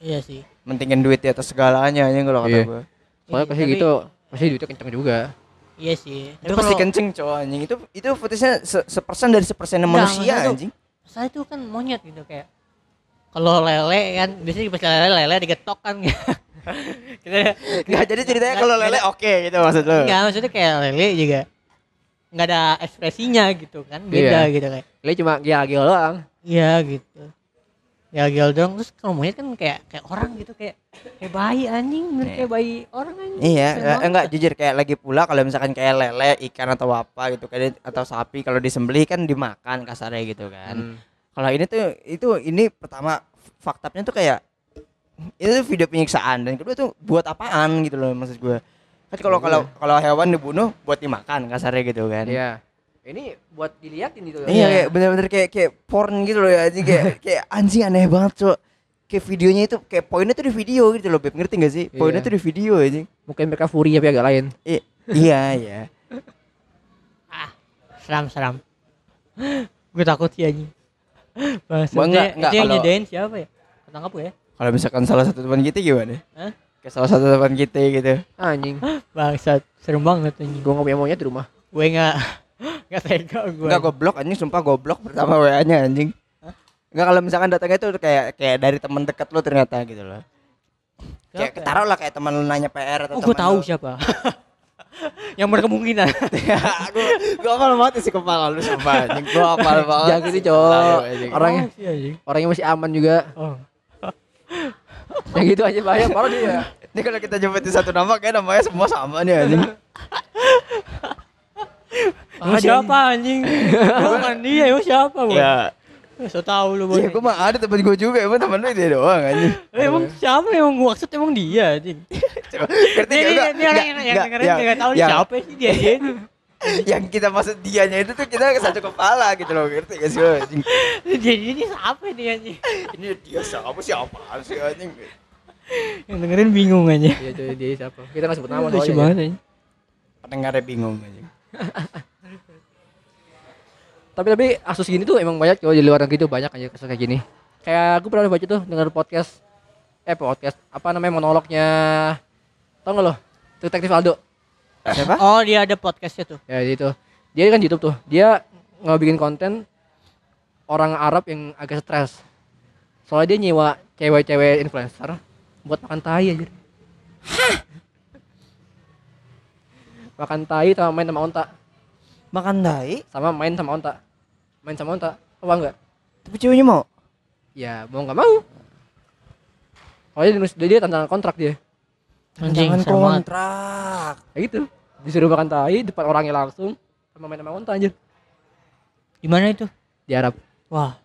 Iya sih. Mentingin duit di atas segalanya aja kalau kata Iya. gue. Soalnya Iya, pasti tapi- gitu. Pasti duitnya kenceng juga. Iya sih. Itu pasti kenceng cowok anjing. Itu itu footage-nya se sepersen dari sepersennya Enggak, manusia anjing. saya itu kan monyet gitu kayak kalau lele kan biasanya pas lele lele digetok kan kita Enggak jadi ceritanya kalau lele oke gitu maksud lo. enggak maksudnya kayak lele juga nggak ada ekspresinya gitu kan beda Iya. gitu kayak Dia cuma gila-gila doang. iya gitu ya gel dong terus kalau monyet kan kayak kayak orang gitu kayak kayak bayi anjing bener Iya. kayak bayi orang anjing Iya, Serem eh, enggak jujur kayak lagi pula kalau misalkan kayak lele, ikan atau apa gitu kayak atau sapi kalau disembelih kan dimakan kasarnya gitu kan. Hmm. Kalau ini tuh itu ini pertama faktanya tuh kayak itu tuh video penyiksaan dan kedua tuh buat apaan gitu loh maksud gue. Kan kalau Iya. kalau kalau hewan dibunuh buat dimakan kasarnya gitu kan. Iya. Ini buat diliatin gitu. Iya, Iya. kayak bener-bener kayak kayak porn gitu loh ya anjing kayak kayak anjing aneh banget, Cok. Kayak videonya itu kayak poinnya tuh di video gitu loh, Beb. Ngerti gak sih? Poinnya Iya. tuh di video anjing. Mungkin mereka furi tapi agak lain. I- iya, iya. ah seram seram gue takut sih anjing Maksudnya enggak- enggak, yang nyedain siapa ya ketangkap ya Kalau misalkan salah satu teman kita gimana? Hah? Kayak salah satu teman kita gitu. Anjing. bangsat serem banget anjing Gua nggak punya monyet di rumah. gue nggak nggak tega gue Enggak goblok anjing, sumpah goblok pertama WA-nya anjing. Enggak kalau misalkan datangnya tuh kayak kayak dari teman dekat lu ternyata gitu loh. Kayak Siapa ya? taruh lah kayak teman lu nanya PR atau oh gue tahu lu. siapa yang berkemungkinan gua Gua apal mati sih kepala lu sumpah anjing. Gua apal banget. Jangan gitu, Cok. Orangnya Oh, iya. orangnya masih aman juga. Oh. Yang gitu aja bahaya parah dia. Ini kalau kita nyebutin satu nama kayak namanya semua sama nih anjing. Emang siapa anjing? Bukan dia, emang siapa, Bu? Ya, So tau lu, ya Boy. gua mah ada temen gua juga, emang temen lu dia doang anjing. Eh, emang siapa yang gua maksud emang dia, anjing. Ngerti Ini nggak? ini ini orang yang dengerin tahu yang- siapa sih dia ini. Yang kita maksud dianya itu tuh kita satu kepala gitu loh, ngerti gak sih anjing? Dia ini siapa dia anjing? Ini dia siapa siapa sih anjing? Yang dengerin bingung aja. Iya, cuy, dia siapa? Kita nggak sebut nama Lucu soalnya. banget anjing. Pendengarnya bingung anjing. Tapi tapi asus gini tuh emang banyak kalau di luar negeri tuh banyak aja kasus kayak gini. Kayak aku pernah baca tuh dengar podcast eh podcast apa namanya monolognya tau nggak lo? Detektif Aldo. Siapa? Oh, dia ada podcastnya tuh. ya itu. Dia kan YouTube tuh. Dia nggak bikin konten orang Arab yang agak stres. Soalnya dia nyewa cewek-cewek influencer buat makan tai aja makan tai sama main sama onta. Makan dai, sama main sama onta. Main sama onta. Apa enggak tapi ceweknya mau. ya mau nggak mau. Oh dia, dia, dia tantangan kontrak dia. Anjing, Tantangan kontrak. ya gitu. Disuruh makan tai depan orangnya langsung sama main sama onta anjir. Di mana itu? di Arab. Wah.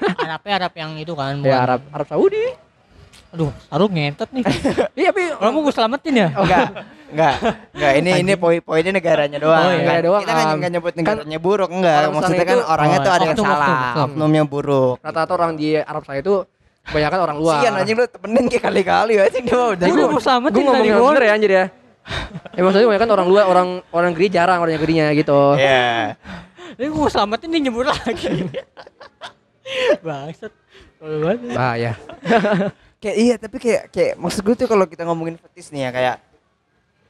Arabnya Arab yang itu kan. ya Arab Arab Saudi Aduh, Arab ngentot nih. iya tapi Kalau mau gue selamatin ya? Enggak, enggak, enggak. Ini ini poin poinnya negaranya doang. Oh, iya. Negara doang, Kita kan um, nggak nyebut kan negaranya buruk, enggak. orang Maksudnya kan itu- orangnya Oh, tuh ada yang salah, oknum, oknum. oknumnya buruk. rata-rata orang di Arab Saudi itu kebanyakan orang luar Sian anjing lu temenin kayak kali-kali anjing dia mah udah. Gua udah mau selamatin gue ngomong tadi yang gua. bener ya anjir ya ya maksudnya kebanyakan orang luar orang orang negeri jarang orang negerinya gitu Iya. Ini gue mau selamatin dia nyebur lagi. Bangsat. Bahaya Kayak iya, tapi kayak kayak maksud gue tuh kalau kita ngomongin fetis nih ya kayak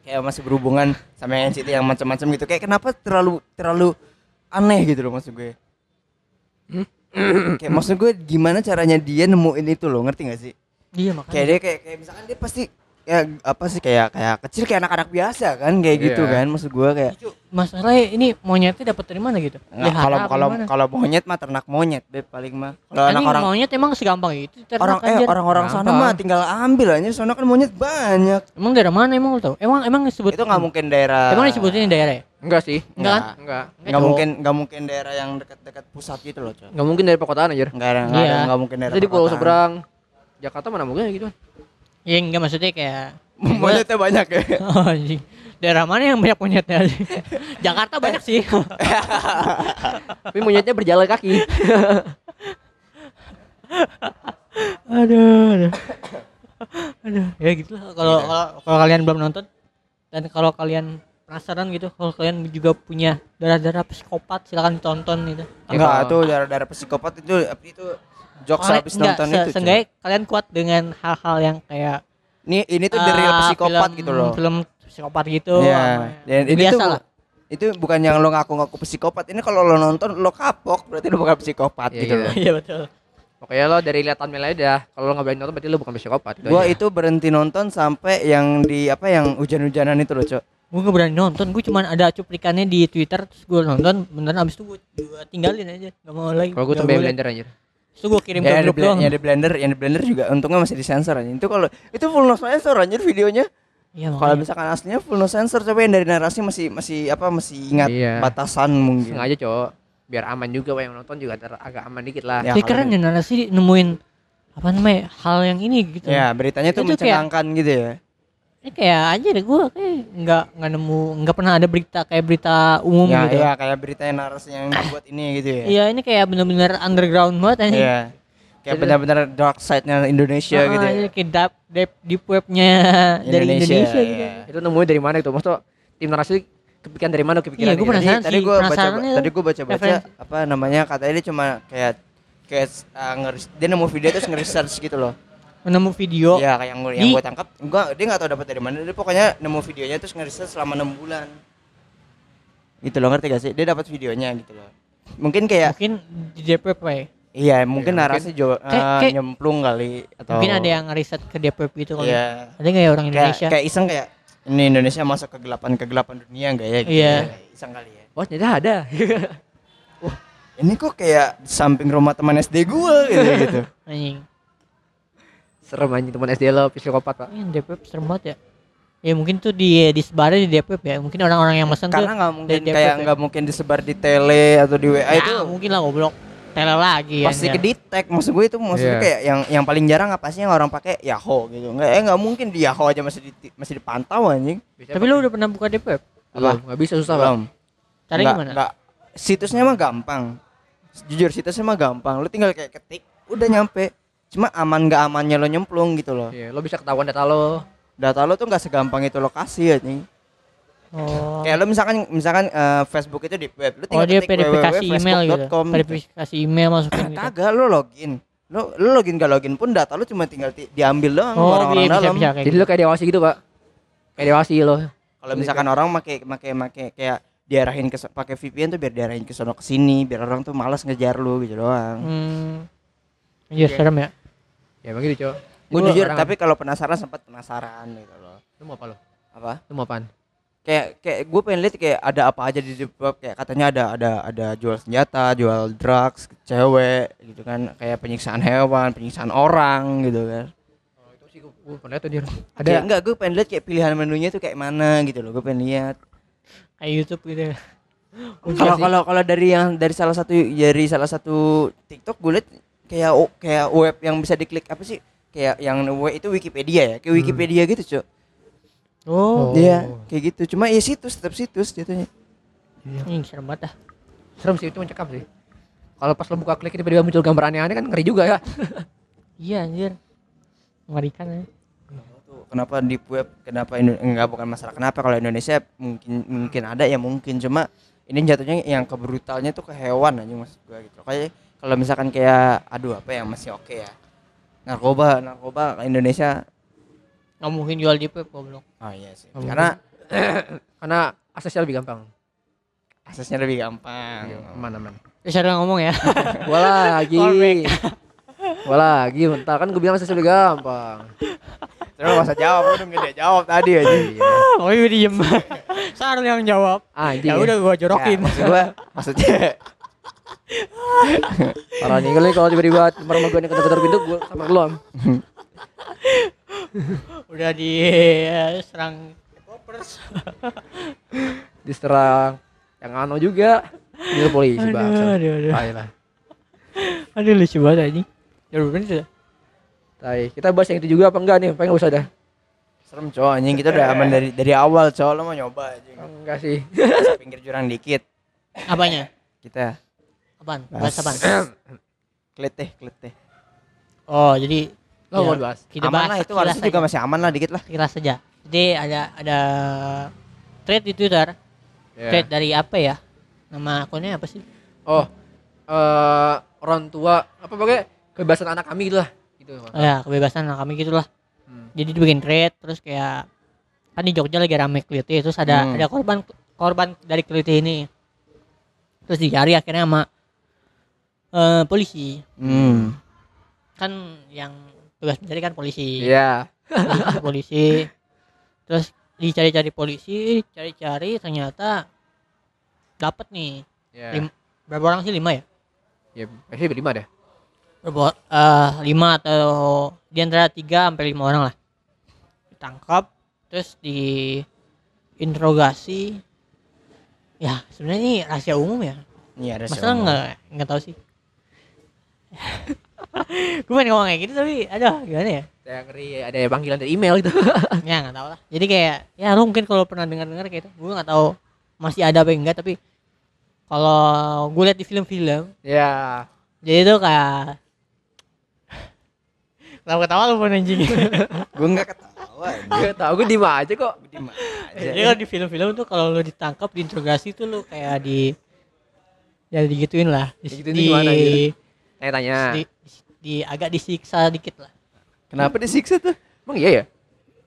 kayak masih berhubungan sama yang NCT yang macam-macam gitu. Kayak kenapa terlalu terlalu aneh gitu loh maksud gue. kayak maksud gue gimana caranya dia nemuin itu loh, ngerti gak sih? Iya makanya. kayak dia kayak, kayak misalkan dia pasti ya apa sih kayak kayak kecil kayak anak-anak biasa kan kayak gitu Iya. kan maksud gua kayak Masalahnya ini monyetnya dapat dari mana gitu? Kalau kalau kalau monyet mah ternak monyet beb paling mah. Kalau anak orang monyet emang segampang itu ternak orang eh orang-orang sana mah tinggal ambil aja soalnya kan monyet banyak. Emang daerah mana emang lu tahu? Emang emang disebut itu nggak mungkin daerah Emang disebutin daerah ya? enggak sih. Enggak kan? enggak. Nggak mungkin nggak mungkin daerah yang dekat-dekat pusat gitu loh coy enggak mungkin dari perkotaan anjir. Nggak ada nggak ada Iya. nggak mungkin daerah jadi di pulau seberang. Jakarta mana mungkin gitu Iya enggak maksudnya kayak monyetnya banyak ya Oh, anjing. Daerah mana yang banyak monyetnya? Jakarta banyak sih. tapi monyetnya berjalan kaki aduh, aduh. aduh, ya gitu lah. Kalau kalau kalau kalian belum nonton dan kalau kalian penasaran gitu, kalau kalian juga punya darah-darah psikopat silakan tonton gitu. enggak tuh daerah-daerah psikopat itu itu jokes Kalian- habis enggak, nonton se- itu seenggaknya kalian kuat dengan hal-hal yang kayak ini ini tuh the real ah, psikopat film- gitu loh Film psikopat gitu. Iya. sama- Dan ini biasa tuh lah. itu bukan yang lo ngaku-ngaku psikopat. Ini kalau lo nonton lo kapok berarti lo bukan psikopat Iya, gitu iya. loh. Iya betul. pokoknya lo dari lihat thumbnail aja kalau lo nggak berani nonton berarti lo bukan psikopat Gua aja. itu berhenti nonton sampai yang di apa yang hujan-hujanan itu loh, Cok. Gue gak berani nonton, gue cuman ada cuplikannya di Twitter terus gue nonton beneran abis itu gue tinggalin aja, gak mau lagi. kalau gue boleh. blender anjir Terus gue kirim Ya, ke yang di, grup doang. yang di blender, yang di blender juga untungnya masih disensor aja. Itu kalau itu full no sensor anjir videonya. Iya Kalau misalkan aslinya full no sensor coba yang dari narasi masih masih apa masih ingat Iya. batasan mungkin. sengaja cowok biar aman juga yang nonton juga ter- agak aman dikit lah Ya, Tapi keren di- ya narasi nemuin apa namanya hal yang ini gitu. Ya, beritanya tuh Itu kayak- mencengangkan gitu ya. Ini kayak aja deh gue kayak nggak nggak nemu nggak pernah ada berita kayak berita umum Ya, gitu. iya kayak berita yang narasi yang dibuat ini gitu ya. Iya ini kayak bener-bener underground banget aja. Iya. Kayak benar-benar dark side-nya Indonesia gitu. ya. kayak deep, deep, deep webnya dari Indonesia gitu. iya. itu nemunya dari mana itu maksudnya tim narasi kepikiran dari mana kepikiran Iya, gua ini? penasaran. tadi sih, gue baca tadi gue baca baca apa namanya katanya dia cuma kayak kayak uh, ngeris, dia nemu video terus nge-research gitu loh Menemu video. Iya kayak yang gue yang gue tangkap gua dia nggak tahu dapat dari mana dia pokoknya nemu videonya terus nge-research selama enam bulan gitu loh ngerti gak sih dia dapat videonya gitu loh mungkin kayak Mungkin di ya. iya mungkin mungkin- narasi jo, uh, Kayak- kayak- nyemplung kali atau Mungkin ada yang riset ke web gitu kali. iya Ada nggak ya orang kayak Indonesia? kayak iseng kayak ini Indonesia masuk kegelapan kegelapan dunia enggak ya gitu Iya. ya. iseng kali ya oh ternyata ada Ini kok kayak samping rumah teman SD gua gitu gitu. anjing serem anjing teman SD lo psikopat pak? Ini DPP serem banget ya. Ya mungkin tuh di disebarin di DPP ya. Mungkin orang-orang yang mesen Karena tuh nggak mungkin kayak DPP. nggak mungkin disebar di tele atau di WA ya, itu mungkin lah goblok. Tele lagi pasti anjir. ke detect maksud gue itu maksudnya Iya. kayak yang yang paling jarang apa sih yang orang pakai? Yahoo gitu. Nggak eh nggak mungkin di Yahoo aja masih di, masih dipantau anjing. Tapi lu udah pernah buka DPP apa? Nggak bisa susah belum. Cari gimana? nggak. situsnya mah gampang. Jujur situsnya mah gampang. Lu tinggal kayak ketik udah nyampe cuma aman nggak amannya lo nyemplung gitu loh Iya, lo bisa ketahuan data lo data lo tuh nggak segampang itu lokasi anjing Oh. kayak lo misalkan misalkan eh, Facebook itu di web lu Oh tinggal dia ketik verifikasi email gitu. gitu. Verifikasi email masukin gitu. kagak lo login lo lo login gak login pun data lo cuma tinggal ti- diambil doang Oh orang-orang iya bisa dalam bisa kayak jadi gitu. lo kayak dewasi gitu pak kayak dewasi lo kalau misalkan orang make make make kayak diarahin ke pakai VPN tuh biar diarahin ke sono ke sini biar orang tuh malas ngejar lu gitu doang Hmm. Anjir serem ya. Ya emang gitu cowok gue jujur orang- tapi kalau penasaran sempat penasaran gitu loh. Lu mau apa lo apa? Lu mau apaan? Kayak kayak gue pengen lihat kayak ada apa aja di web kayak katanya ada ada ada jual senjata jual drugs cewek gitu kan. Kayak penyiksaan hewan penyiksaan orang gitu kan. Oh, itu sih gue pernah tuh dia ada ada enggak gue pengen lihat kayak pilihan menunya tuh kayak mana gitu loh gue pengen lihat Kayak YouTube gitu. ya. kalau kalau kalau dari yang dari salah satu dari salah satu TikTok gue liat kayak kayak web yang bisa diklik apa sih? Kayak yang web itu Wikipedia ya? Kayak Wikipedia gitu cok Oh. iya kayak gitu. Cuma ya situs tetap situs jatuhnya. Ini serem banget dah. serem sih itu mencekam sih. Kalau pas lo buka klik tiba-tiba muncul gambar aneh-aneh kan ngeri juga ya. Iya anjir. Mengerikan ya. Tuh, kenapa di web? Kenapa enggak bukan masalah kenapa. Kalau Indonesia mungkin mungkin ada ya mungkin. Cuma ini jatuhnya yang ke brutalnya tuh ke hewan aja maksud gua gitu. Kayak kalau misalkan kayak aduh apa yang masih oke ya? Narkoba narkoba ke Indonesia Nggak mungkin jual di web goblok. oh iya sih. Nggak karena karena aksesnya lebih gampang. Aksesnya lebih gampang. Aman aman. Ya saya ngomong ya. gua lagi. Gua lagi bentar. Kan gue bilang aksesnya lebih gampang. Terus masa jawab udah nggak dia jawab tadi aja. Iya Oh iya diem. Sarul yang jawab. anjing Ya ya udah gua Ya, jorokin. maksud gua maksudnya parah nih kali kalau tiba-tiba rumah gue nih ketar pintu gue sama Am. udah di serang popers. diserang yang ano juga di polisi Aduh, bangsa aduh, aduh. Ayolah. Aduh lucu banget anjing. Ya sudah? Tai. Kita bahas yang itu juga apa enggak nih? Pengen usah dah. serem cowok anjing kita udah aman dari dari awal cowok lo mau nyoba aja Enggak sih. pinggir jurang dikit Apanya? kita Apaan? Bahas. Bahas apaan? kleteh kleteh Oh jadi Lo ya, mau bahas? kita aman bahas lah itu harusnya juga masih aman lah dikit lah sekilas saja. Jadi ada ada thread di Twitter. Iya. Thread dari apa ya? Nama akunnya apa sih? Oh. Eh orang tua apa pakai kebebasan anak kami gitu lah. Gitu. Oh, ya kebebasan anak kami gitulah. Hmm. Jadi dibikin thread terus kayak kan di Jogja lagi rame keliti terus ada Hmm. ada korban korban dari keliti ini. Terus dicari akhirnya sama eh, polisi. hmm. Kan yang tugas mencari kan polisi. Iya. polisi, polisi. terus dicari-cari polisi cari-cari ternyata dapat nih Iya. Lim- berapa orang sih lima ya Ya, pasti berlima deh. berapa eh, lima atau di antara tiga sampai lima orang lah ditangkap terus diinterogasi ya sebenarnya ini rahasia umum ya Iya, ada masa siapa? nggak nggak tahu sih gue pengen ngomong kayak gitu tapi aduh gimana ya Saya ngeri ada panggilan dari email gitu. ya nggak tahu lah jadi kayak ya lu mungkin kalau pernah dengar dengar kayak itu gue nggak tahu masih ada apa enggak tapi kalau gue lihat di film-film ya. jadi itu kayak kenapa ketawa lu pun anjing gue nggak ketawa. Gak tau gue diem aja kok. Diem aja. jadi kan di film-film tuh kalau lu ditangkap diinterogasi tuh lu kayak di ya digituin lah di, Digituin di, gimana gitu? Tanya-tanya. di, di- agak disiksa dikit lah kenapa disiksa tuh Emang iya ya?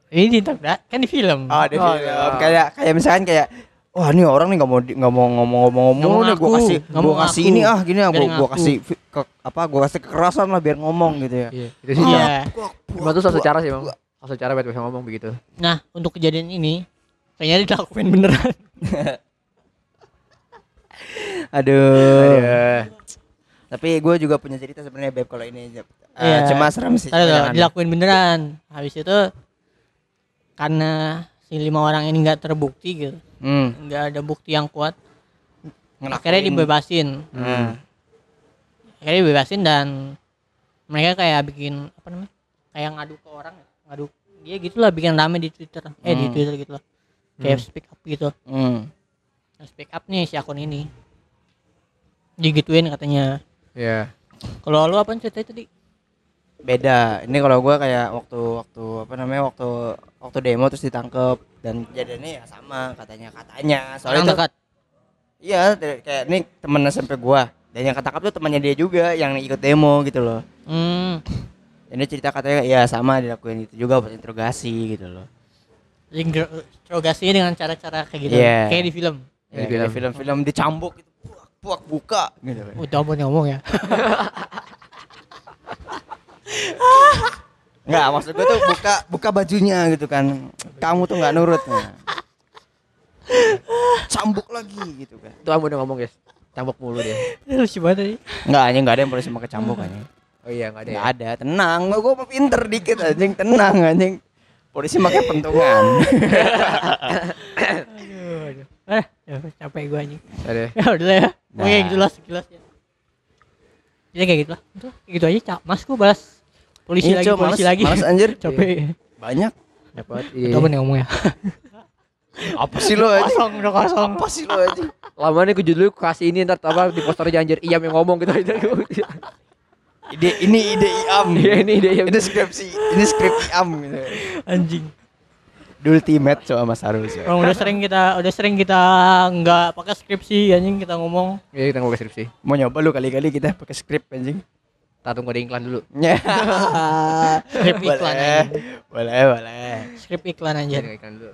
ini diinterogasi kan di film oh ada Oh, film. iya. kayak kayak misalkan kayak wah ini orang nih nggak mau di- nggak mau mau nih gue kasih gue mau kasih ini ah gini ah gue gue kasih ke, apa gue kasih kekerasan lah biar ngomong gitu ya Iya. Itu sih. Iya. Cuma tuh satu cara sih emang. Satu cara buat bisa ngomong begitu. Nah, untuk kejadian ini kayaknya dilakuin beneran. Aduh. Aduh. Tapi gue juga punya cerita sebenarnya beb kalau ini. Eh, Iya. Cuma serem sih. Tadi dilakuin beneran. Habis itu karena si lima orang ini nggak terbukti gitu, Hmm. nggak ada bukti yang kuat, Ngelakuin. akhirnya dibebasin. Hmm. Akhirnya dibebasin dan mereka kayak bikin apa namanya? Kayak ngadu ke orang, ngadu. Dia gitulah bikin rame di Twitter. Eh di Hmm. Twitter gitu lah. Kayak speak up gitu. Hmm. Speak up nih si akun ini. Digituin katanya. Iya. Kalau lu apa cerita tadi? Beda. Ini kalau gue kayak waktu waktu apa namanya waktu waktu demo terus ditangkep dan kejadiannya ya sama katanya katanya. Orang Soalnya itu dekat. iya kayak ini temen SMP gua dan yang ketangkap tuh temannya dia juga yang ikut demo gitu loh. Hmm. Ini cerita katanya ya sama dilakuin itu juga buat interogasi gitu loh. interogasinya dengan cara-cara kayak gitu. Iya. Kayak di film. Ya, Di film. film-film dicambuk gitu. Puak, buka gitu kan. Udah mau ngomong ya. Enggak, maksud gue tuh buka buka bajunya gitu kan. Kamu tuh nggak nurut. Nah. Cambuk lagi gitu kan. Itu kamu udah ngomong guys. Cambuk mulu dia. Lucu banget tadi. Enggak, anjing enggak ada yang polisi pakai cambuk anjing. Oh iya enggak ada. Ya? Enggak ada, tenang. Gue mau pinter dikit anjing, tenang anjing. Polisi pakai pentungan. Eh, ya, capek gua anjing. Ada. Ya udah ya. Nah. Oke, gitu lah sekilas ya. Jadi kayak gitu lah. Itu kayak gitu aja, Cak. Mas gua balas polisi Iya, lagi, Cok, polisi males- lagi. males anjir. capek. Banyak. Dapat. Udah mau ngomong ya. Apa sih lo anjing? Kosong, udah kosong. Apa sih lo anjing? Lama nih gue judulnya kasih ini ntar apa di poster anjir Iya yang ngomong gitu Ide ini ide Iam. Iya ini dia yang Ini skripsi, ini skrip Iam gitu. Anjing. Ultimate coba Mas Harus. ya. Orang udah sering kita udah sering kita nggak pakai skripsi anjing kita ngomong. Iya kita ngomong skripsi Mau nyoba lu kali-kali kita pakai skrip anjing. Kita tunggu ada iklan dulu Ya. Skrip iklan boleh, aja. boleh, boleh. Skrip iklan aja. Ada iklan dulu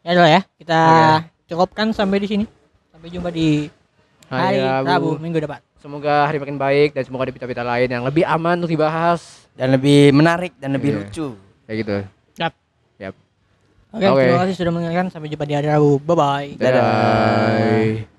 Ya udah ya, kita Oke. cukupkan sampai di sini. Sampai jumpa di hari Rabu minggu depan. Semoga hari makin baik dan semoga ada pita-pita lain yang lebih aman untuk dibahas Dan lebih menarik dan lebih Iya. lucu. Kayak gitu Oke, Oke. terima kasih sudah mendengarkan. Sampai jumpa di hari Rabu. Bye bye. Dadah. Dadah